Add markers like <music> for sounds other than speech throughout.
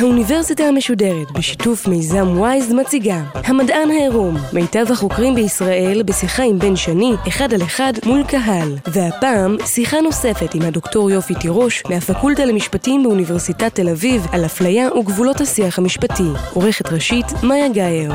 האוניברסיטה המשודרת בשיתוף מיזם וויז מציגה המדען העירום, מיטב החוקרים בישראל בשיחה עם בן שני, אחד על אחד מול קהל. והפעם, שיחה נוספת עם הדוקטור יופי תירוש מהפקולטה למשפטים באוניברסיטת תל אביב על אפליה וגבולות השיח המשפטי. עורכת ראשית, מאיה גאייר.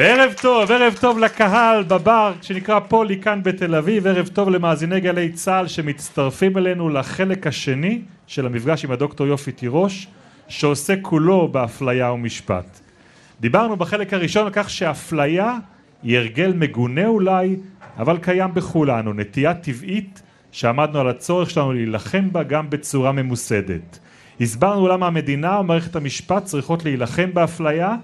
ערב טוב, ערב טוב לקהל בבר שנקרא פולי כאן בתל אביב, ערב טוב למאזיני גלי צה"ל שמצטרפים אלינו לחלק השני של המפגש עם הדוקטור יופי תירוש שעוסק כולו באפליה ומשפט. דיברנו בחלק הראשון על כך שאפליה היא הרגל מגונה אולי, אבל קיים בכולנו, נטייה טבעית שעמדנו על הצורך שלנו להילחם בה גם בצורה ממוסדת. הסברנו למה המדינה ומערכת המשפט צריכות להילחם באפליה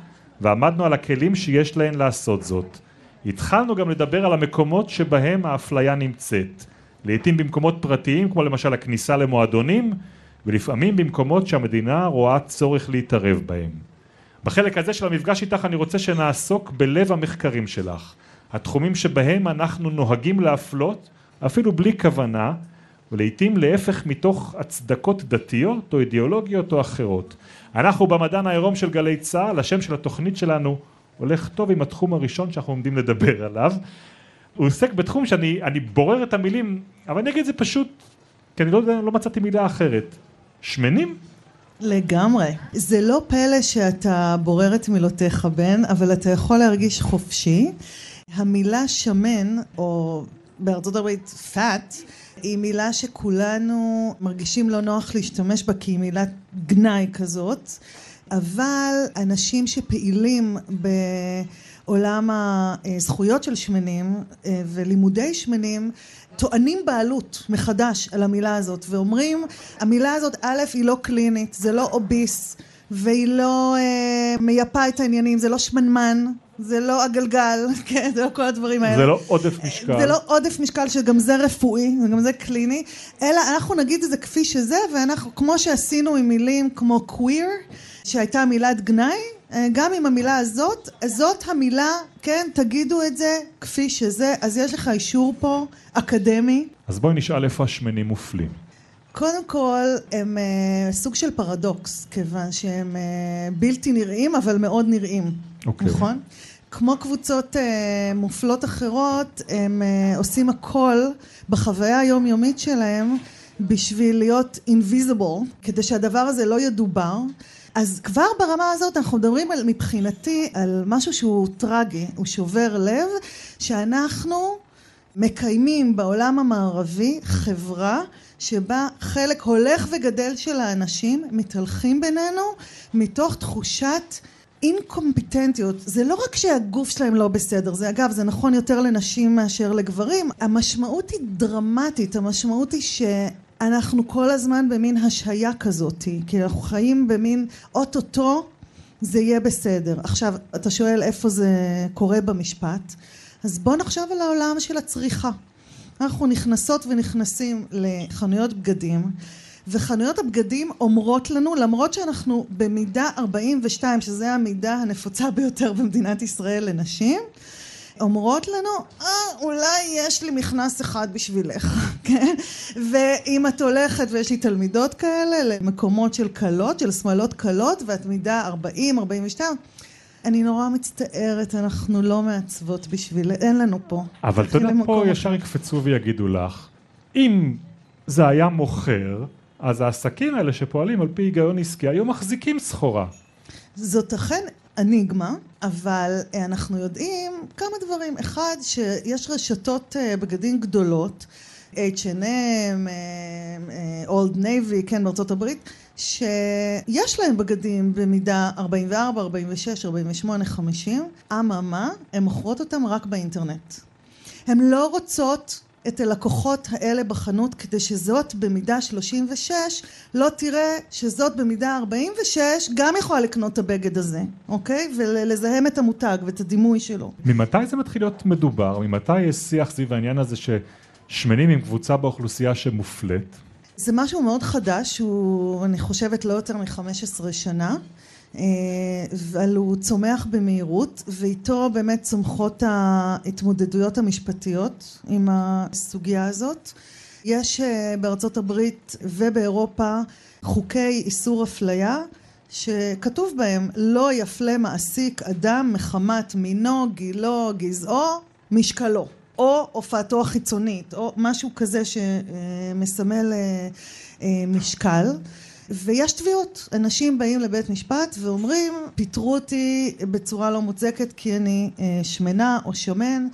ועמדנו על הכלים שיש להן לעשות זאת. התחלנו גם לדבר על המקומות שבהם האפליה נמצאת, לעתים במקומות פרטיים כמו למשל הכניסה למועדונים ולפעמים במקומות שהמדינה רואה צורך להתערב בהם. בחלק הזה של המפגש איתך אני רוצה שנעסוק בלב המחקרים שלך, התחומים שבהם אנחנו נוהגים להפלות אפילו בלי כוונה ולעיתים להפך מתוך הצדקות דתיות או אידיאולוגיות או אחרות. אנחנו במדען העירום של גלי צה"ל, השם של התוכנית שלנו הולך טוב עם התחום הראשון שאנחנו עומדים לדבר עליו. הוא עוסק בתחום שאני בורר את המילים, אבל אני אגיד את זה פשוט, כי אני לא, לא מצאתי מילה אחרת. שמנים? לגמרי. זה לא פלא שאתה בורר את מילותיך בן, אבל אתה יכול להרגיש חופשי. המילה שמן, או בארצות הברית fat, היא מילה שכולנו מרגישים לא נוח להשתמש בה כי היא מילת גנאי כזאת, אבל אנשים שפעילים בעולם הזכויות של שמנים אה, ולימודי שמנים טוענים בעלות מחדש על המילה הזאת ואומרים המילה הזאת א' היא לא קלינית, זה לא אוביס והיא לא אה, מייפה את העניינים, זה לא שמנמן, זה לא הגלגל, <laughs> כן, זה לא כל הדברים האלה. זה לא עודף משקל. זה לא עודף משקל שגם זה רפואי, וגם זה קליני, אלא אנחנו נגיד את זה כפי שזה, ואנחנו, כמו שעשינו עם מילים כמו קוויר, שהייתה מילת גנאי, אה, גם עם המילה הזאת, זאת המילה, כן, תגידו את זה כפי שזה, אז יש לך אישור פה, אקדמי. אז בואי נשאל איפה השמנים מופלים. קודם כל, הם uh, סוג של פרדוקס, כיוון שהם uh, בלתי נראים, אבל מאוד נראים. אוקיי. נכון? כמו קבוצות uh, מופלות אחרות, הם uh, עושים הכל בחוויה היומיומית שלהם בשביל להיות invisible, כדי שהדבר הזה לא ידובר. אז כבר ברמה הזאת אנחנו מדברים על, מבחינתי על משהו שהוא טרגי, הוא שובר לב, שאנחנו מקיימים בעולם המערבי חברה שבה חלק הולך וגדל של האנשים מתהלכים בינינו מתוך תחושת אינקומפיטנטיות. זה לא רק שהגוף שלהם לא בסדר, זה אגב, זה נכון יותר לנשים מאשר לגברים, המשמעות היא דרמטית, המשמעות היא ש... אנחנו כל הזמן במין השהיה כזאת, כי אנחנו חיים במין אוטוטו זה יהיה בסדר. עכשיו, אתה שואל איפה זה קורה במשפט, אז בוא נחשוב על העולם של הצריכה. אנחנו נכנסות ונכנסים לחנויות בגדים וחנויות הבגדים אומרות לנו למרות שאנחנו במידה 42 שזה המידה הנפוצה ביותר במדינת ישראל לנשים אומרות לנו, אה, אולי יש לי מכנס אחד בשבילך, <laughs> כן? ואם את הולכת, ויש לי תלמידות כאלה, למקומות של כלות, של שמאלות כלות, ואת מידה 40, 42, אני נורא מצטערת, אנחנו לא מעצבות בשביל... אין לנו פה. אבל אתה יודע, פה ישר יקפצו ויגידו לך, אם זה היה מוכר, אז העסקים האלה שפועלים על פי היגיון עסקי היו מחזיקים סחורה. זאת אכן אניגמה, אבל אה, אנחנו יודעים כמה דברים. אחד, שיש רשתות אה, בגדים גדולות, H&M, אולד נייבי, כן, בארצות הברית, שיש להם בגדים במידה 44, 46, 48, 50, אממה, הן מוכרות אותם רק באינטרנט. הן לא רוצות את הלקוחות האלה בחנות כדי שזאת במידה 36 לא תראה שזאת במידה 46 גם יכולה לקנות את הבגד הזה, אוקיי? ולזהם את המותג ואת הדימוי שלו. ממתי זה מתחיל להיות מדובר? ממתי יש שיח סביב העניין הזה ששמנים עם קבוצה באוכלוסייה שמופלית? זה משהו מאוד חדש, הוא אני חושבת לא יותר מ-15 שנה. אבל הוא צומח במהירות ואיתו באמת צומחות ההתמודדויות המשפטיות עם הסוגיה הזאת. יש בארצות הברית ובאירופה חוקי איסור אפליה שכתוב בהם לא יפלה מעסיק אדם מחמת מינו, גילו, גזעו, משקלו או הופעתו החיצונית או משהו כזה שמסמל משקל ויש תביעות, אנשים באים לבית משפט ואומרים פיטרו אותי בצורה לא מוצדקת כי אני שמנה או שמן.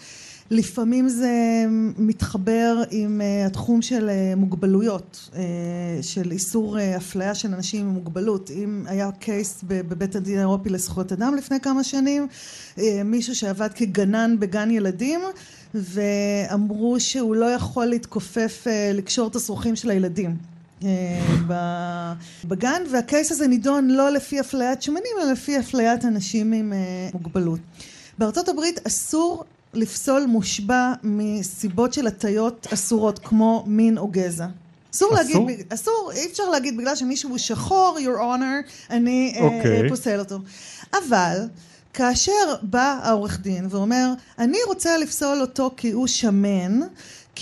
לפעמים זה מתחבר עם התחום של מוגבלויות, של איסור אפליה של אנשים עם מוגבלות. אם היה קייס בבית הדין האירופי לזכויות אדם לפני כמה שנים, מישהו שעבד כגנן בגן ילדים ואמרו שהוא לא יכול להתכופף, לקשור את השרוכים של הילדים בגן והקייס הזה נידון לא לפי אפליית שמנים אלא לפי אפליית אנשים עם מוגבלות. בארצות הברית אסור לפסול מושבע מסיבות של הטיות אסורות כמו מין או גזע. אסור להגיד, אסור, אי אפשר להגיד בגלל שמישהו הוא שחור, your honor, אני אוקיי. פוסל אותו. אבל כאשר בא העורך דין ואומר אני רוצה לפסול אותו כי הוא שמן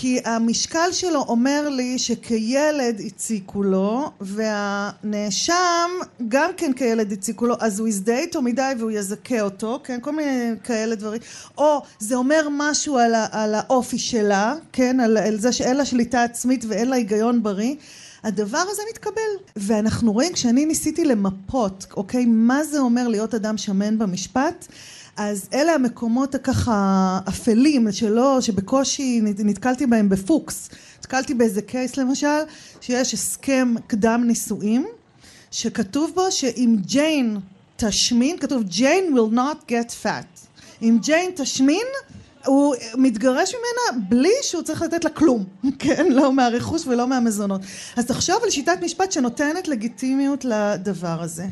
כי המשקל שלו אומר לי שכילד הציקו לו והנאשם גם כן כילד הציקו לו אז הוא יזדהה איתו מדי והוא יזכה אותו כן? כל מיני כאלה דברים. או זה אומר משהו על, על האופי שלה כן? על, על זה שאין לה שליטה עצמית ואין לה היגיון בריא הדבר הזה מתקבל ואנחנו רואים כשאני ניסיתי למפות אוקיי מה זה אומר להיות אדם שמן במשפט אז אלה המקומות הככה אפלים שלא, שבקושי נתקלתי בהם בפוקס. נתקלתי באיזה קייס למשל, שיש הסכם קדם נישואים, שכתוב בו שאם ג'יין תשמין, כתוב ג'יין will not get fat. אם ג'יין תשמין, הוא מתגרש ממנה בלי שהוא צריך לתת לה כלום, <laughs> כן? לא מהרכוש ולא מהמזונות. אז תחשוב על שיטת משפט שנותנת לגיטימיות לדבר הזה.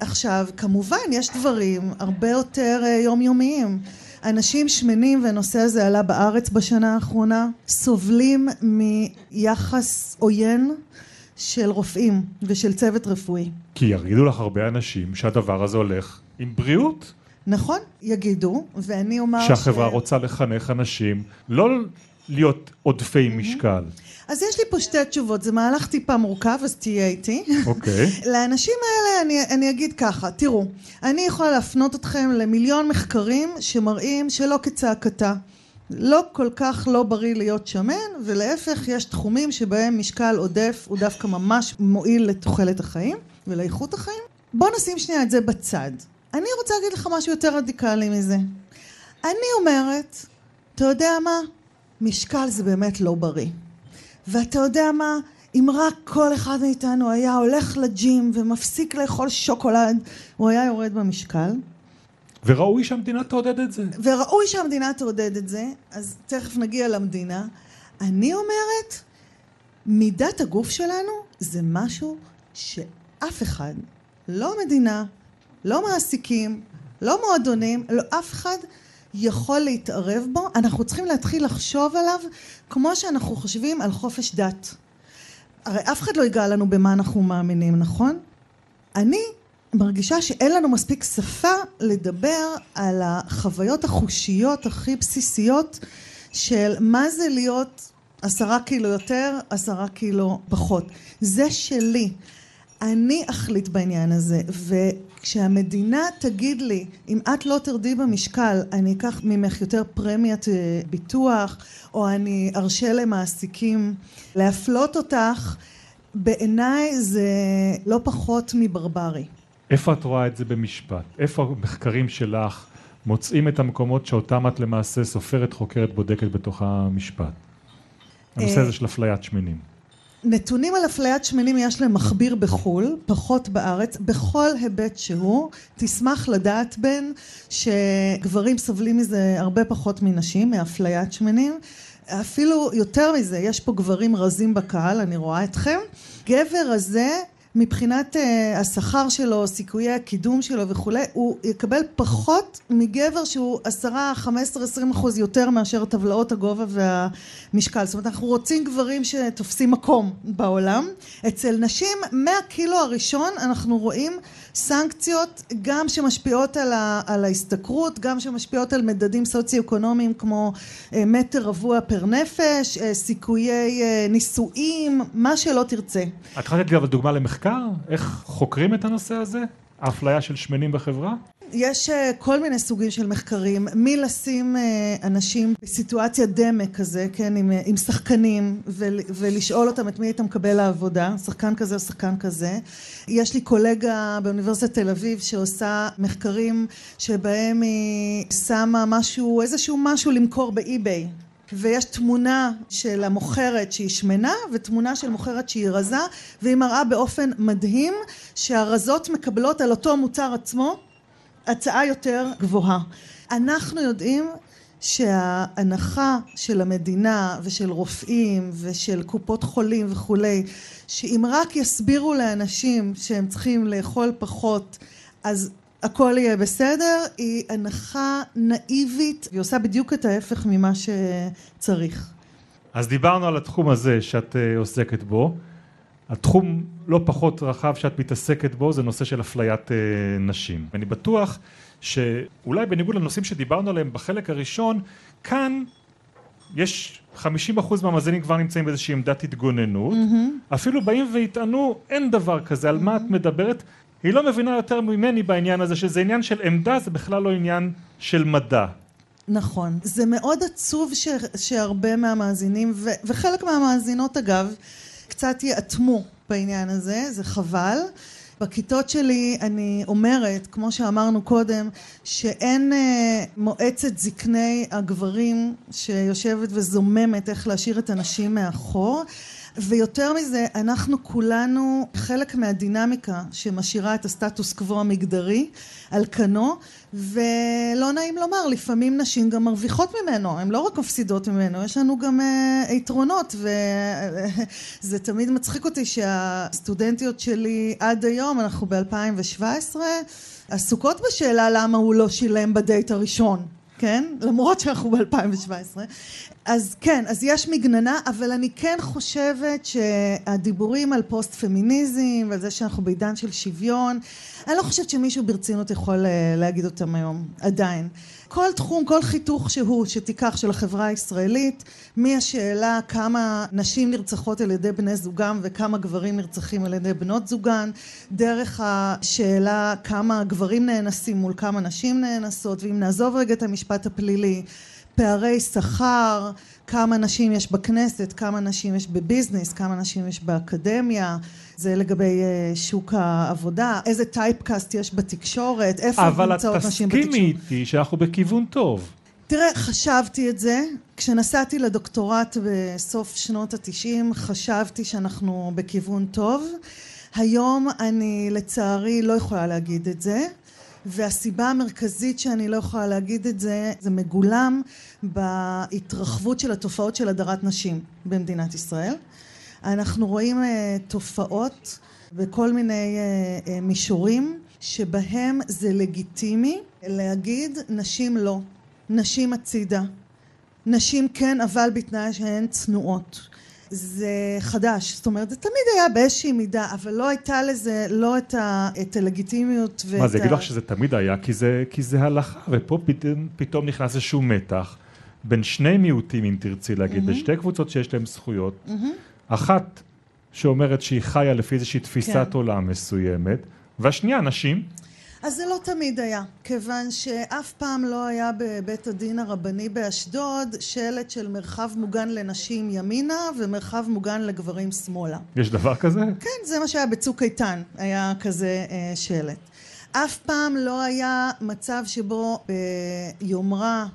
עכשיו, כמובן יש דברים הרבה יותר יומיומיים. אנשים שמנים, והנושא הזה עלה בארץ בשנה האחרונה, סובלים מיחס עוין של רופאים ושל צוות רפואי. כי יגידו לך הרבה אנשים שהדבר הזה הולך עם בריאות. נכון, יגידו, ואני אומר שהחברה ש... רוצה לחנך אנשים לא להיות עודפי משקל. אז יש לי פה שתי תשובות, זה מהלך טיפה מורכב, אז תהיה איתי. אוקיי. Okay. <laughs> לאנשים האלה אני, אני אגיד ככה, תראו, אני יכולה להפנות אתכם למיליון מחקרים שמראים שלא כצעקתה. לא כל כך לא בריא להיות שמן, ולהפך יש תחומים שבהם משקל עודף הוא דווקא ממש מועיל לתוחלת החיים ולאיכות החיים. בוא נשים שנייה את זה בצד. אני רוצה להגיד לך משהו יותר רדיקלי מזה. אני אומרת, אתה יודע מה? משקל זה באמת לא בריא. ואתה יודע מה? אם רק כל אחד מאיתנו היה הולך לג'ים ומפסיק לאכול שוקולד, הוא היה יורד במשקל. וראוי שהמדינה תעודד את זה. וראוי שהמדינה תעודד את זה, אז תכף נגיע למדינה. אני אומרת, מידת הגוף שלנו זה משהו שאף אחד, לא המדינה, לא מעסיקים, לא מועדונים, לא אף אחד יכול להתערב בו, אנחנו צריכים להתחיל לחשוב עליו כמו שאנחנו חושבים על חופש דת. הרי אף אחד לא ייגע לנו במה אנחנו מאמינים, נכון? אני מרגישה שאין לנו מספיק שפה לדבר על החוויות החושיות הכי בסיסיות של מה זה להיות עשרה קילו יותר, עשרה קילו פחות. זה שלי. אני אחליט בעניין הזה, וכשהמדינה תגיד לי, אם את לא תרדי במשקל, אני אקח ממך יותר פרמיית ביטוח, או אני ארשה למעסיקים להפלות אותך, בעיניי זה לא פחות מברברי. איפה את רואה את זה במשפט? איפה המחקרים שלך מוצאים את המקומות שאותם את למעשה סופרת, חוקרת, בודקת בתוך המשפט? הנושא הזה של אפליית שמנים. נתונים על אפליית שמנים יש להם מכביר בחו"ל, פחות בארץ, בכל היבט שהוא. תשמח לדעת בן שגברים סובלים מזה הרבה פחות מנשים, מאפליית שמנים. אפילו יותר מזה, יש פה גברים רזים בקהל, אני רואה אתכם. גבר רזה מבחינת uh, השכר שלו, סיכויי הקידום שלו וכולי, הוא יקבל פחות מגבר שהוא עשרה, חמש עשרה, עשרים אחוז יותר מאשר טבלאות הגובה והמשקל. זאת אומרת, אנחנו רוצים גברים שתופסים מקום בעולם. אצל נשים, מהקילו הראשון אנחנו רואים סנקציות גם שמשפיעות על, ה, על ההשתכרות, גם שמשפיעות על מדדים סוציו-אקונומיים כמו אה, מטר רבוע פר נפש, אה, סיכויי אה, נישואים, מה שלא תרצה. את יכולה לתת לי אבל דוגמה למחקר? איך חוקרים את הנושא הזה? האפליה של שמנים בחברה? יש אה, כל מיני סוגים של מחקרים, מלשים אה, אנשים בסיטואציה דמה כזה, כן, עם, אה, עם שחקנים, ולשאול אותם את מי היית מקבל לעבודה, שחקן כזה או שחקן כזה. יש לי קולגה באוניברסיטת תל אביב שעושה מחקרים שבהם היא שמה משהו, איזשהו משהו למכור באי-ביי. ויש תמונה של המוכרת שהיא שמנה ותמונה של מוכרת שהיא רזה והיא מראה באופן מדהים שהרזות מקבלות על אותו מוצר עצמו הצעה יותר גבוהה. אנחנו יודעים שההנחה של המדינה ושל רופאים ושל קופות חולים וכולי, שאם רק יסבירו לאנשים שהם צריכים לאכול פחות, אז הכל יהיה בסדר, היא הנחה נאיבית, היא עושה בדיוק את ההפך ממה שצריך. אז דיברנו על התחום הזה שאת אה, עוסקת בו. התחום לא פחות רחב שאת מתעסקת בו זה נושא של אפליית אה, נשים. אני בטוח שאולי בניגוד לנושאים שדיברנו עליהם בחלק הראשון, כאן יש 50% מהמאזינים כבר נמצאים באיזושהי עמדת התגוננות, mm-hmm. אפילו באים ויטענו אין דבר כזה, על mm-hmm. מה את מדברת? היא לא מבינה יותר ממני בעניין הזה, שזה עניין של עמדה, זה בכלל לא עניין של מדע. נכון. זה מאוד עצוב ש, שהרבה מהמאזינים, ו, וחלק מהמאזינות אגב, קצת יאטמו בעניין הזה, זה חבל. בכיתות שלי אני אומרת, כמו שאמרנו קודם, שאין אה, מועצת זקני הגברים שיושבת וזוממת איך להשאיר את הנשים מאחור. ויותר מזה, אנחנו כולנו חלק מהדינמיקה שמשאירה את הסטטוס קוו המגדרי על כנו, ולא נעים לומר, לפעמים נשים גם מרוויחות ממנו, הן לא רק מפסידות ממנו, יש לנו גם uh, יתרונות, וזה <laughs> תמיד מצחיק אותי שהסטודנטיות שלי עד היום, אנחנו ב-2017, עסוקות בשאלה למה הוא לא שילם בדייט הראשון. כן? למרות שאנחנו ב-2017. אז כן, אז יש מגננה, אבל אני כן חושבת שהדיבורים על פוסט פמיניזם ועל זה שאנחנו בעידן של שוויון, אני לא חושבת שמישהו ברצינות יכול אה, להגיד אותם היום, עדיין. כל תחום, כל חיתוך שהוא שתיקח של החברה הישראלית, מהשאלה כמה נשים נרצחות על ידי בני זוגם וכמה גברים נרצחים על ידי בנות זוגן, דרך השאלה כמה גברים נאנסים מול כמה נשים נאנסות, ואם נעזוב רגע את המשפט הפלילי, פערי שכר, כמה נשים יש בכנסת, כמה נשים יש בביזנס, כמה נשים יש באקדמיה, זה לגבי אה, שוק העבודה, איזה טייפקאסט יש בתקשורת, איפה נמצאות נשים בתקשורת. אבל את תסכימי איתי שאנחנו בכיוון טוב. תראה, חשבתי את זה. כשנסעתי לדוקטורט בסוף שנות התשעים, חשבתי שאנחנו בכיוון טוב. היום אני לצערי לא יכולה להגיד את זה. והסיבה המרכזית שאני לא יכולה להגיד את זה, זה מגולם בהתרחבות של התופעות של הדרת נשים במדינת ישראל. אנחנו רואים uh, תופעות בכל מיני uh, uh, מישורים שבהם זה לגיטימי להגיד נשים לא, נשים הצידה, נשים כן אבל בתנאי שהן צנועות. זה חדש, זאת אומרת זה תמיד היה באיזושהי מידה, אבל לא הייתה לזה לא את, ה, את הלגיטימיות ואת ה... מה זה יגיד לך שזה תמיד היה? כי זה, כי זה הלכה, ופה פתאום, פתאום נכנס איזשהו מתח בין שני מיעוטים אם תרצי להגיד, mm-hmm. בשתי קבוצות שיש להם זכויות, mm-hmm. אחת שאומרת שהיא חיה לפי איזושהי תפיסת כן. עולם מסוימת, והשנייה נשים אז זה לא תמיד היה, כיוון שאף פעם לא היה בבית הדין הרבני באשדוד שלט של מרחב מוגן לנשים ימינה ומרחב מוגן לגברים שמאלה. יש דבר כזה? כן, זה מה שהיה בצוק איתן, היה כזה אה, שלט. אף פעם לא היה מצב שבו ביומרה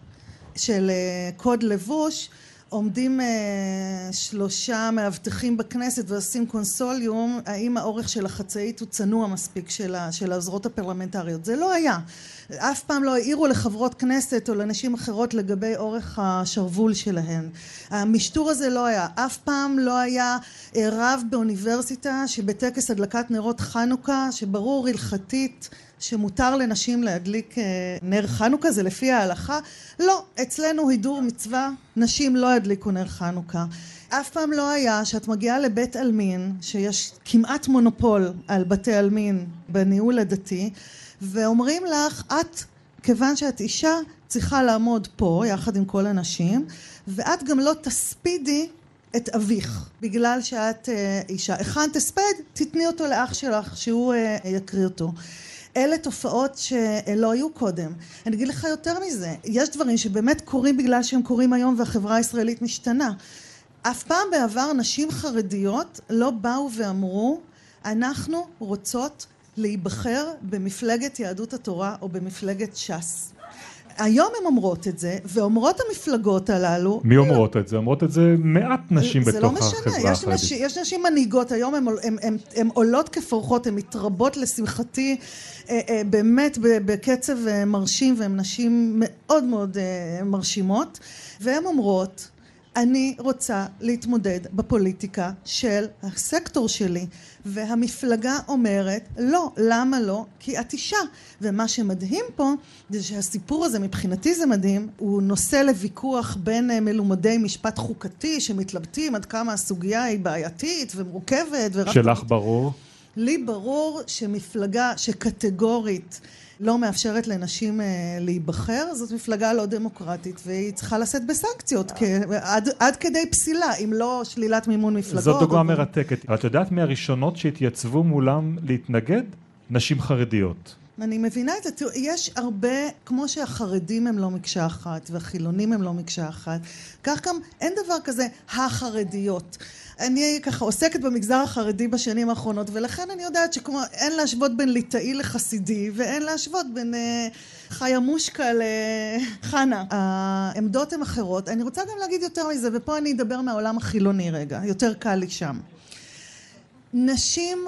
של אה, קוד לבוש עומדים אה, שלושה מאבטחים בכנסת ועושים קונסוליום, האם האורך של החצאית הוא צנוע מספיק של, העוזרות הפרלמנטריות. זה לא היה. אף פעם לא העירו לחברות כנסת או לנשים אחרות לגבי אורך השרוול שלהן. המשטור הזה לא היה. אף פעם לא היה אה, רב באוניברסיטה שבטקס הדלקת נרות חנוכה, שברור הלכתית שמותר לנשים להדליק אה, נר חנוכה, זה לפי ההלכה. לא, אצלנו הידור מצווה, נשים לא ידליקו נר חנוכה. אף פעם לא היה שאת מגיעה לבית עלמין, שיש כמעט מונופול על בתי עלמין בניהול הדתי, ואומרים לך, את, כיוון שאת אישה, צריכה לעמוד פה יחד עם כל הנשים, ואת גם לא תספידי את אביך, בגלל שאת אה, אישה. הכנת הספד, תתני אותו לאח שלך, שהוא אה, יקריא אותו. אלה תופעות שלא היו קודם. אני אגיד לך יותר מזה, יש דברים שבאמת קורים בגלל שהם קורים היום והחברה הישראלית משתנה. אף פעם בעבר נשים חרדיות לא באו ואמרו אנחנו רוצות להיבחר במפלגת יהדות התורה או במפלגת ש"ס. היום הן אומרות את זה, ואומרות המפלגות הללו... מי אומרות את זה? אומרות את זה מעט נשים זה לא בתוך משנה, החברה יש, החרדית. יש נשים מנהיגות, היום הן עולות כפורחות, הן מתרבות לשמחתי, אה, אה, באמת בקצב אה, מרשים, והן נשים מאוד מאוד מרשימות, והן אומרות, אני רוצה להתמודד בפוליטיקה של הסקטור שלי, והמפלגה אומרת, לא, למה לא? כי את אישה. ומה שמדהים פה, זה שהסיפור הזה, מבחינתי זה מדהים, הוא נושא לוויכוח בין אה, מלומדי משפט חוקתי, שמתלבטים עד כמה הסוגיה היא בעייתית ומורכבת. שלך ברור? לי ברור שמפלגה שקטגורית לא מאפשרת לנשים אה, להיבחר, זאת מפלגה לא דמוקרטית, והיא צריכה לשאת בסנקציות, כ- עד, עד כדי פסילה, אם לא שלילת מימון מפלגות. זאת דוגמה מרתקת. אבל את יודעת מי הראשונות שהתייצבו מולם להתנגד? נשים חרדיות. אני מבינה את זה, יש הרבה, כמו שהחרדים הם לא מקשה אחת והחילונים הם לא מקשה אחת, כך גם אין דבר כזה החרדיות. אני ככה עוסקת במגזר החרדי בשנים האחרונות ולכן אני יודעת שכמו אין להשוות בין ליטאי לחסידי ואין להשוות בין אה, חיה מושקה לחנה. העמדות הן אחרות. אני רוצה גם להגיד יותר מזה ופה אני אדבר מהעולם החילוני רגע, יותר קל לי שם. נשים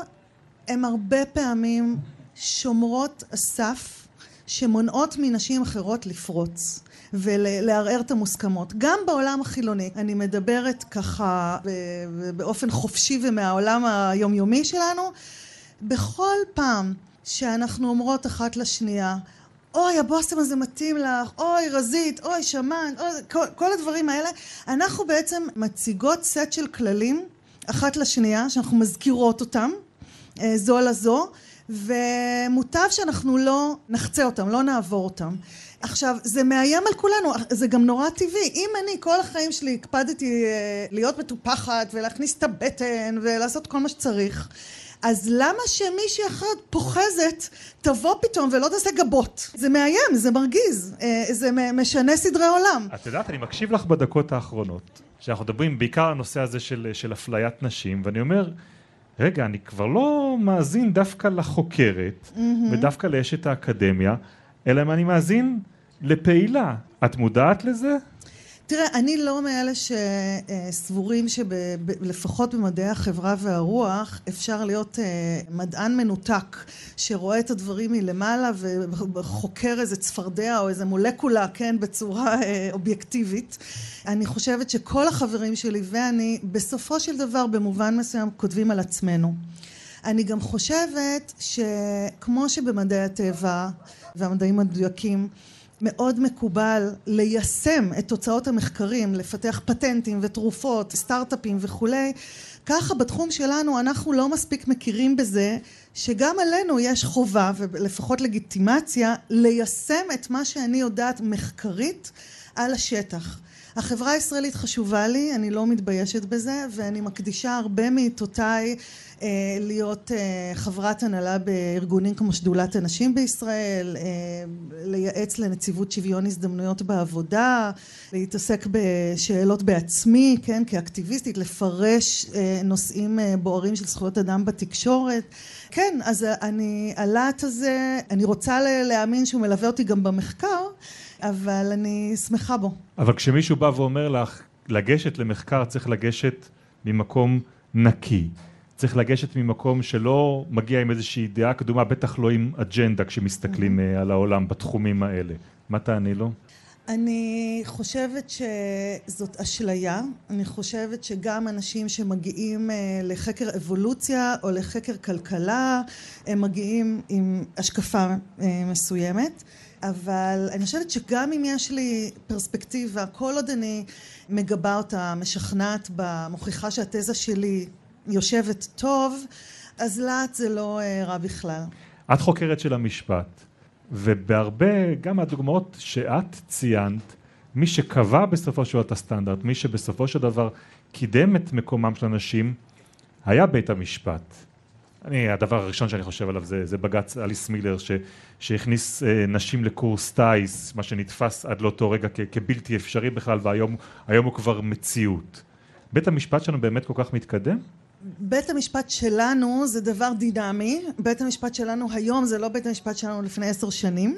הן הרבה פעמים שומרות הסף שמונעות מנשים אחרות לפרוץ ולערער את המוסכמות. גם בעולם החילוני, אני מדברת ככה באופן חופשי ומהעולם היומיומי שלנו, בכל פעם שאנחנו אומרות אחת לשנייה אוי, הבושם הזה מתאים לך, אוי, רזית, אוי, שמן, אוי, כל, כל הדברים האלה, אנחנו בעצם מציגות סט של כללים אחת לשנייה, שאנחנו מזכירות אותם, אה, זו לזו, ומוטב שאנחנו לא נחצה אותם, לא נעבור אותם. עכשיו, זה מאיים על כולנו, זה גם נורא טבעי. אם אני כל החיים שלי הקפדתי אה, להיות מטופחת ולהכניס את הבטן ולעשות כל מה שצריך, אז למה שמישהי אחרת פוחזת תבוא פתאום ולא תעשה גבות? זה מאיים, זה מרגיז, אה, זה משנה סדרי עולם. את יודעת, אני מקשיב לך בדקות האחרונות, שאנחנו מדברים בעיקר על הנושא הזה של, של אפליית נשים, ואני אומר, רגע, אני כבר לא מאזין דווקא לחוקרת, ודווקא לאשת האקדמיה, אלא אם אני מאזין לפעילה. את מודעת לזה? תראה, אני לא מאלה שסבורים שלפחות במדעי החברה והרוח אפשר להיות אה, מדען מנותק שרואה את הדברים מלמעלה וחוקר איזה צפרדע או איזה מולקולה, כן, בצורה אה, אובייקטיבית. אני חושבת שכל החברים שלי ואני בסופו של דבר במובן מסוים כותבים על עצמנו. אני גם חושבת שכמו שבמדעי הטבע והמדעים המדויקים מאוד מקובל ליישם את תוצאות המחקרים, לפתח פטנטים ותרופות, סטארט-אפים וכולי, ככה בתחום שלנו אנחנו לא מספיק מכירים בזה שגם עלינו יש חובה ולפחות לגיטימציה ליישם את מה שאני יודעת מחקרית על השטח. החברה הישראלית חשובה לי, אני לא מתביישת בזה ואני מקדישה הרבה מעיתותיי אה, להיות אה, חברת הנהלה בארגונים כמו שדולת הנשים בישראל, אה, לייעץ לנציבות שוויון הזדמנויות בעבודה, להתעסק בשאלות בעצמי, כן, כאקטיביסטית, לפרש אה, נושאים אה, בוערים של זכויות אדם בתקשורת. כן, אז אני, הלהט הזה, אני רוצה להאמין שהוא מלווה אותי גם במחקר, אבל אני שמחה בו. אבל כשמישהו בא ואומר לך, לגשת למחקר צריך לגשת ממקום נקי. צריך לגשת ממקום שלא מגיע עם איזושהי דעה קדומה, בטח לא עם אג'נדה כשמסתכלים אה, על העולם בתחומים האלה. מה תעני לו? אני חושבת שזאת אשליה, אני חושבת שגם אנשים שמגיעים אה, לחקר אבולוציה או לחקר כלכלה הם מגיעים עם השקפה אה, מסוימת אבל אני חושבת שגם אם יש לי פרספקטיבה כל עוד אני מגבה אותה, משכנעת בה, מוכיחה שהתזה שלי יושבת טוב אז לאט זה לא אה, רע בכלל. את חוקרת של המשפט ובהרבה, גם מהדוגמאות שאת ציינת, מי שקבע בסופו של דבר את הסטנדרט, מי שבסופו של דבר קידם את מקומם של אנשים, היה בית המשפט. אני, הדבר הראשון שאני חושב עליו זה, זה בג"ץ אליס מילר ש, שהכניס אה, נשים לקורס טיס, מה שנתפס עד לאותו רגע כ, כבלתי אפשרי בכלל, והיום הוא כבר מציאות. בית המשפט שלנו באמת כל כך מתקדם? בית המשפט שלנו זה דבר דינמי, בית המשפט שלנו היום זה לא בית המשפט שלנו לפני עשר שנים,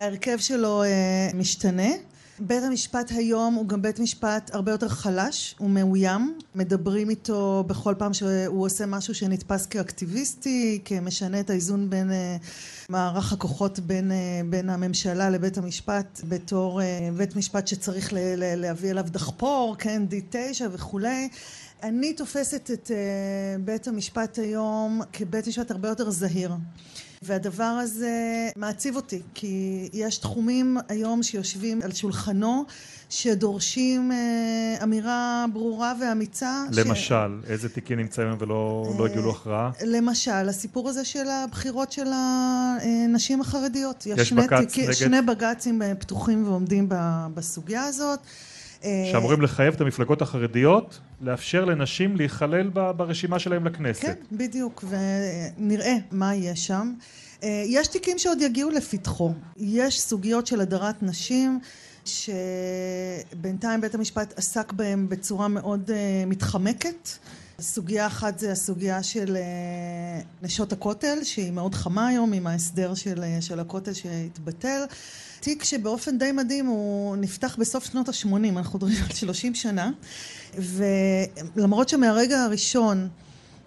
ההרכב שלו אה, משתנה. בית המשפט היום הוא גם בית משפט הרבה יותר חלש, הוא מאוים, מדברים איתו בכל פעם שהוא עושה משהו שנתפס כאקטיביסטי, כמשנה את האיזון בין אה, מערך הכוחות בין, אה, בין הממשלה לבית המשפט בתור אה, בית משפט שצריך ל, ל, להביא אליו דחפור, כן, D9 וכולי. אני תופסת את בית המשפט היום כבית משפט הרבה יותר זהיר. והדבר הזה מעציב אותי, כי יש תחומים היום שיושבים על שולחנו שדורשים אה, אמירה ברורה ואמיצה. למשל, ש... איזה תיקים נמצאים ולא לא הגיעו להכרעה? למשל, הסיפור הזה של הבחירות של הנשים החרדיות. יש, יש שני, בגץ תיק, נגד... שני בג"צים פתוחים ועומדים בסוגיה הזאת. אה, שאמורים לחייב את המפלגות החרדיות לאפשר לנשים להיכלל ברשימה שלהם לכנסת. כן, בדיוק, ונראה מה יהיה שם. אה, יש תיקים שעוד יגיעו לפתחו. יש סוגיות של הדרת נשים שבינתיים בית המשפט עסק בהם בצורה מאוד אה, מתחמקת. סוגיה אחת זה הסוגיה של נשות הכותל, שהיא מאוד חמה היום עם ההסדר של, של הכותל שהתבטל. תיק שבאופן די מדהים הוא נפתח בסוף שנות ה-80, אנחנו מדברים על 30 שנה, ולמרות שמהרגע הראשון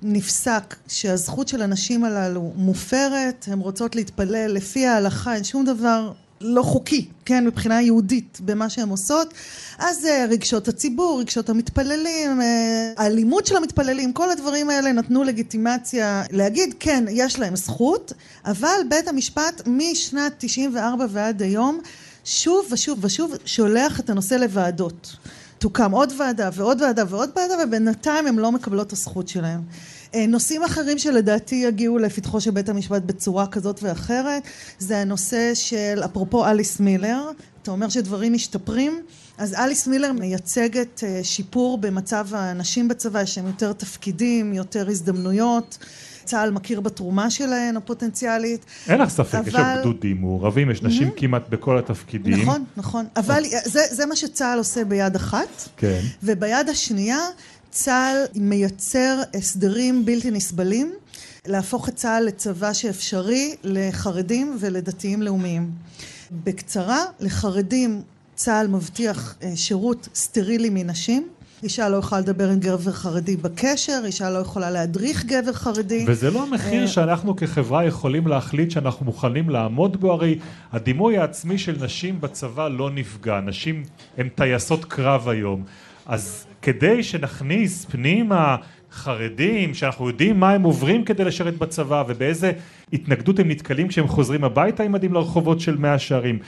נפסק שהזכות של הנשים הללו מופרת, הן רוצות להתפלל לפי ההלכה, אין שום דבר לא חוקי, כן, מבחינה יהודית במה שהן עושות, אז אה, רגשות הציבור, רגשות המתפללים, אה, האלימות של המתפללים, כל הדברים האלה נתנו לגיטימציה להגיד כן, יש להם זכות, אבל בית המשפט משנת 94 ועד היום שוב ושוב ושוב שולח את הנושא לוועדות. תוקם עוד ועדה ועוד ועדה ועוד ועדה ובינתיים הן לא מקבלות את הזכות שלהן. אה, נושאים אחרים שלדעתי יגיעו לפתחו של בית המשפט בצורה כזאת ואחרת זה הנושא של אפרופו אליס מילר אתה אומר שדברים משתפרים אז אליס מילר מייצגת אה, שיפור במצב הנשים בצבא יש להם יותר תפקידים יותר הזדמנויות צה"ל מכיר בתרומה שלהן הפוטנציאלית. אין לך ספק, אבל... יש שם גדודים מעורבים, יש נשים mm-hmm. כמעט בכל התפקידים. נכון, נכון, אבל זה, זה מה שצה"ל עושה ביד אחת, כן. וביד השנייה צה"ל מייצר הסדרים בלתי נסבלים להפוך את צה"ל לצבא שאפשרי לחרדים ולדתיים לאומיים. בקצרה, לחרדים צה"ל מבטיח אה, שירות סטרילי מנשים. אישה לא יכולה לדבר עם גבר חרדי בקשר, אישה לא יכולה להדריך גבר חרדי. וזה לא המחיר אה, שאנחנו כחברה יכולים להחליט שאנחנו מוכנים לעמוד בו, הרי הדימוי העצמי של נשים בצבא לא נפגע, נשים הן טייסות קרב היום, אז כדי שנכניס פנימה חרדים, שאנחנו יודעים מה הם עוברים כדי לשרת בצבא ובאיזה התנגדות הם נתקלים כשהם חוזרים הביתה עם מדים לרחובות של מאה שערים.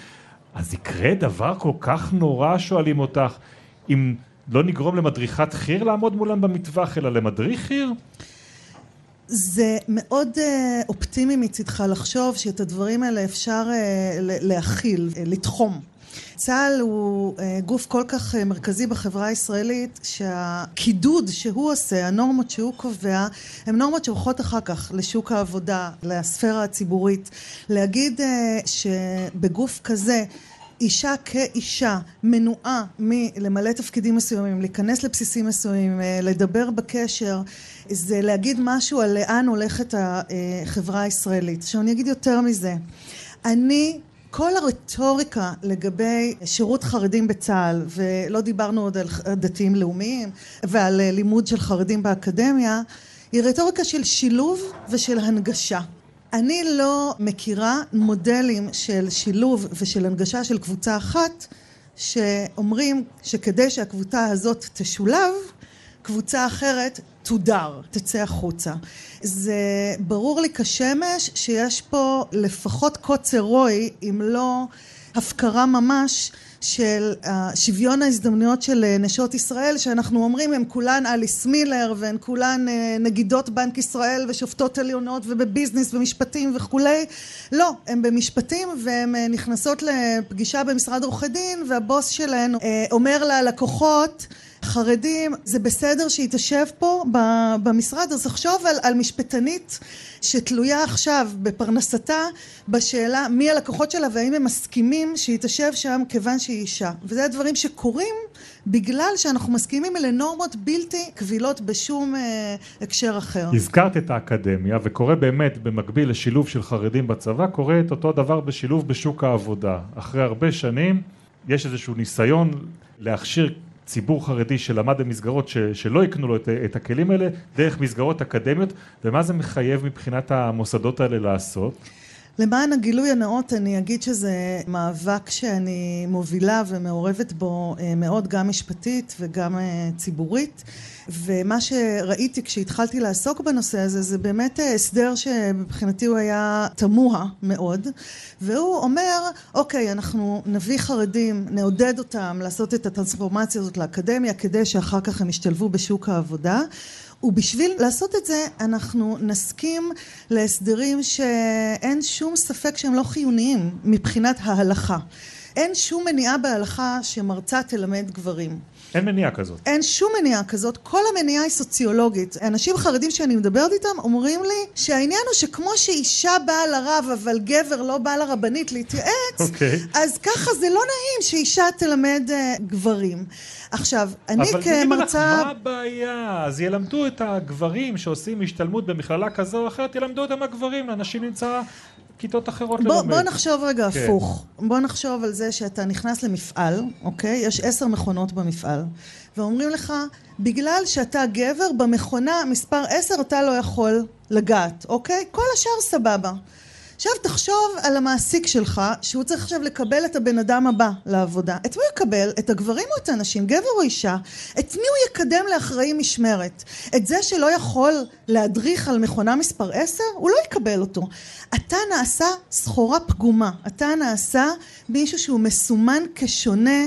אז יקרה דבר כל כך נורא, שואלים אותך, אם לא נגרום למדריכת חי"ר לעמוד מולם במטווח, אלא למדריך חי"ר? זה מאוד uh, אופטימי מצדך לחשוב שאת הדברים האלה אפשר uh, להכיל, uh, לתחום. צה"ל הוא אה, גוף כל כך אה, מרכזי בחברה הישראלית שהקידוד שהוא עושה, הנורמות שהוא קובע, הן נורמות שהולכות אחר כך לשוק העבודה, לספירה הציבורית. להגיד אה, שבגוף כזה אישה כאישה מנועה מלמלא תפקידים מסוימים, להיכנס לבסיסים מסוימים, לדבר בקשר, זה להגיד משהו על לאן הולכת החברה הישראלית. עכשיו אני אגיד יותר מזה, אני כל הרטוריקה לגבי שירות חרדים בצה"ל, ולא דיברנו עוד על דתיים לאומיים ועל לימוד של חרדים באקדמיה, היא רטוריקה של שילוב ושל הנגשה. אני לא מכירה מודלים של שילוב ושל הנגשה של קבוצה אחת שאומרים שכדי שהקבוצה הזאת תשולב, קבוצה אחרת תודר, תצא החוצה. זה ברור לי כשמש שיש פה לפחות קוצר רוי, אם לא הפקרה ממש, של שוויון ההזדמנויות של אה, נשות ישראל שאנחנו אומרים הן כולן אליס מילר והן כולן אה, נגידות בנק ישראל ושופטות עליונות ובביזנס ומשפטים וכולי לא, הן במשפטים והן אה, נכנסות לפגישה במשרד עורכי דין והבוס שלהן אומר ללקוחות חרדים, זה בסדר שהיא תשב פה במשרד, אז תחשוב על, על משפטנית שתלויה עכשיו בפרנסתה בשאלה מי הלקוחות שלה והאם הם מסכימים שהיא תשב שם כיוון שהיא אישה. וזה הדברים שקורים בגלל שאנחנו מסכימים לנורמות בלתי קבילות בשום אה, הקשר אחר. הזכרת את האקדמיה וקורה באמת במקביל לשילוב של חרדים בצבא, קורה את אותו דבר בשילוב בשוק העבודה. אחרי הרבה שנים יש איזשהו ניסיון להכשיר ציבור חרדי שלמד במסגרות ש, שלא יקנו לו את, את הכלים האלה דרך מסגרות אקדמיות ומה זה מחייב מבחינת המוסדות האלה לעשות? למען הגילוי הנאות אני אגיד שזה מאבק שאני מובילה ומעורבת בו אה, מאוד גם משפטית וגם אה, ציבורית. ומה שראיתי כשהתחלתי לעסוק בנושא הזה זה באמת אה, הסדר שמבחינתי הוא היה תמוה מאוד. והוא אומר אוקיי אנחנו נביא חרדים נעודד אותם לעשות את הטרנספורמציה הזאת לאקדמיה כדי שאחר כך הם ישתלבו בשוק העבודה ובשביל לעשות את זה אנחנו נסכים להסדרים שאין שום ספק שהם לא חיוניים מבחינת ההלכה. אין שום מניעה בהלכה שמרצה תלמד גברים. אין מניעה כזאת. אין שום מניעה כזאת, כל המניעה היא סוציולוגית. אנשים חרדים שאני מדברת איתם אומרים לי שהעניין הוא שכמו שאישה באה לרב אבל גבר לא בא לרבנית להתייעץ, okay. אוקיי. אז ככה זה לא נעים שאישה תלמד uh, גברים. עכשיו, אני אבל כמרצה... אבל מה הבעיה? אז ילמדו את הגברים שעושים השתלמות במכללה כזו או אחרת, ילמדו אותם הגברים, אנשים נמצא כיתות אחרות בוא, ללמד. בוא נחשוב רגע כן. הפוך. בוא נחשוב על זה שאתה נכנס למפעל, אוקיי? יש עשר מכונות במפעל. ואומרים לך, בגלל שאתה גבר, במכונה מספר עשר אתה לא יכול לגעת, אוקיי? כל השאר סבבה. עכשיו תחשוב על המעסיק שלך, שהוא צריך עכשיו לקבל את הבן אדם הבא לעבודה. את מי הוא יקבל? את הגברים או את האנשים? גבר או אישה? את מי הוא יקדם לאחראי משמרת? את זה שלא יכול להדריך על מכונה מספר עשר? הוא לא יקבל אותו. אתה נעשה סחורה פגומה. אתה נעשה מישהו שהוא מסומן כשונה,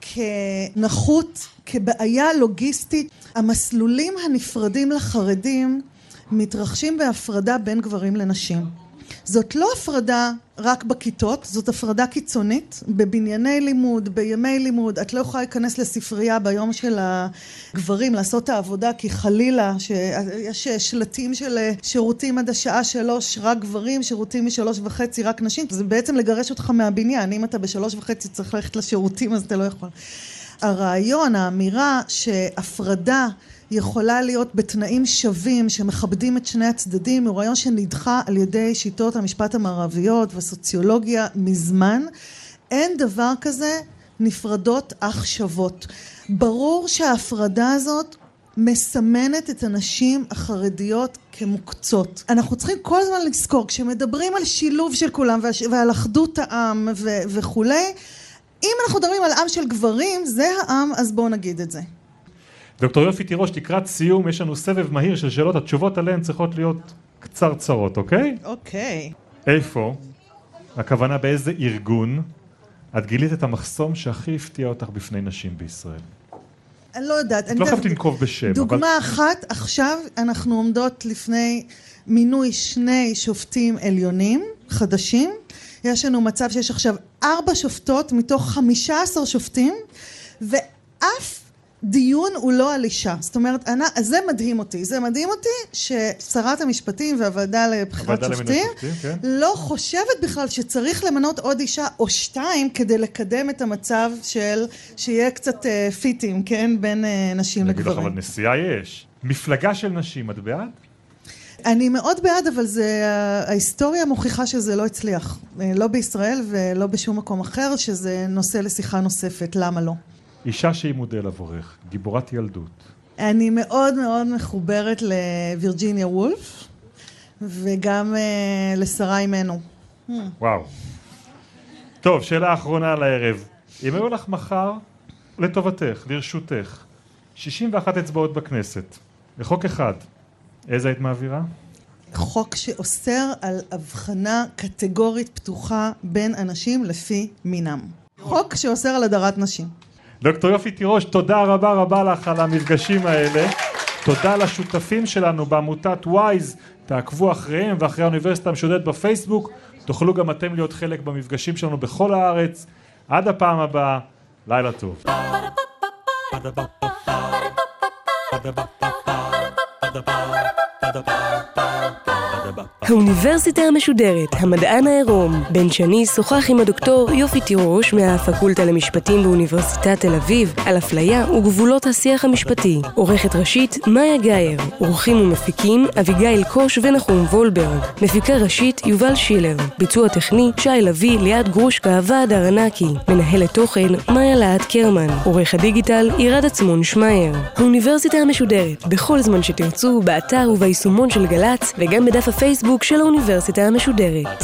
כנחות, כבעיה לוגיסטית. המסלולים הנפרדים לחרדים מתרחשים בהפרדה בין גברים לנשים. זאת לא הפרדה רק בכיתות, זאת הפרדה קיצונית, בבנייני לימוד, בימי לימוד, את לא יכולה להיכנס לספרייה ביום של הגברים לעשות את העבודה כי חלילה שיש שלטים של שירותים עד השעה שלוש רק גברים, שירותים משלוש וחצי רק נשים, זה בעצם לגרש אותך מהבניין, אם אתה בשלוש וחצי צריך ללכת לשירותים אז אתה לא יכול. הרעיון, האמירה שהפרדה יכולה להיות בתנאים שווים שמכבדים את שני הצדדים הוא רעיון שנדחה על ידי שיטות המשפט המערביות והסוציולוגיה מזמן אין דבר כזה נפרדות אך שוות ברור שההפרדה הזאת מסמנת את הנשים החרדיות כמוקצות. אנחנו צריכים כל הזמן לזכור, כשמדברים על שילוב של כולם ועל אחדות העם ו- וכולי, אם אנחנו מדברים על עם של גברים, זה העם, אז בואו נגיד את זה. דוקטור יופי תירוש, לקראת סיום יש לנו סבב מהיר של שאלות, התשובות עליהן צריכות להיות קצרצרות, אוקיי? אוקיי. איפה, הכוונה באיזה ארגון, את גילית את המחסום שהכי הפתיע אותך בפני נשים בישראל? אני לא יודעת. את לא חייבת לנקוב בשם, דוגמה אבל... אחת, עכשיו אנחנו עומדות לפני מינוי שני שופטים עליונים חדשים. יש לנו מצב שיש עכשיו ארבע שופטות מתוך חמישה עשר שופטים, ואף דיון הוא לא על אישה. זאת אומרת, אני, זה מדהים אותי. זה מדהים אותי ששרת המשפטים והוועדה לבחירת שופטים כן. לא חושבת בכלל שצריך למנות עוד אישה או שתיים כדי לקדם את המצב של שיהיה קצת uh, פיטים, כן, בין uh, נשים לגברים. אני אגיד לך, אבל נשיאה יש. מפלגה של נשים, את בעד? אני מאוד בעד, אבל זה, ההיסטוריה מוכיחה שזה לא הצליח. אה, לא בישראל ולא בשום מקום אחר, שזה נושא לשיחה נוספת. למה לא? אישה שהיא מודל עבורך, גיבורת ילדות. אני מאוד מאוד מחוברת לווירג'יניה וולף, וגם uh, לשרה אימנו. וואו. טוב, שאלה אחרונה לערב. אם היו לך מחר, לטובתך, לרשותך, 61 אצבעות בכנסת, לחוק אחד, איזה היית מעבירה? חוק שאוסר על הבחנה קטגורית פתוחה בין אנשים לפי מינם. חוק שאוסר על הדרת נשים. דוקטור יופי תירוש, תודה רבה רבה לך על המפגשים האלה. תודה לשותפים שלנו בעמותת וויז, תעקבו אחריהם ואחרי האוניברסיטה המשודדת בפייסבוק. תוכלו גם אתם להיות חלק במפגשים שלנו בכל הארץ. עד הפעם הבאה, לילה טוב. האוניברסיטה המשודרת, המדען העירום. בן שני שוחח עם הדוקטור יופי תירוש מהפקולטה למשפטים באוניברסיטת תל אביב על אפליה וגבולות השיח המשפטי. עורכת ראשית, מאיה גאייר. עורכים ומפיקים, אביגיל קוש ונחום וולברג. מפיקה ראשית, יובל שילר. ביצוע טכני, שי לביא, ליעד גרושקה ועד ארנקי. מנהלת תוכן, מאיה להט קרמן. עורך הדיגיטל, עירד עצמון שמייר. האוניברסיטה המשודרת, בכל זמן שתרצו, באתר וביישומון של גל"צ, וגם בדף הפייסבוק של האוניברסיטה המשודרת.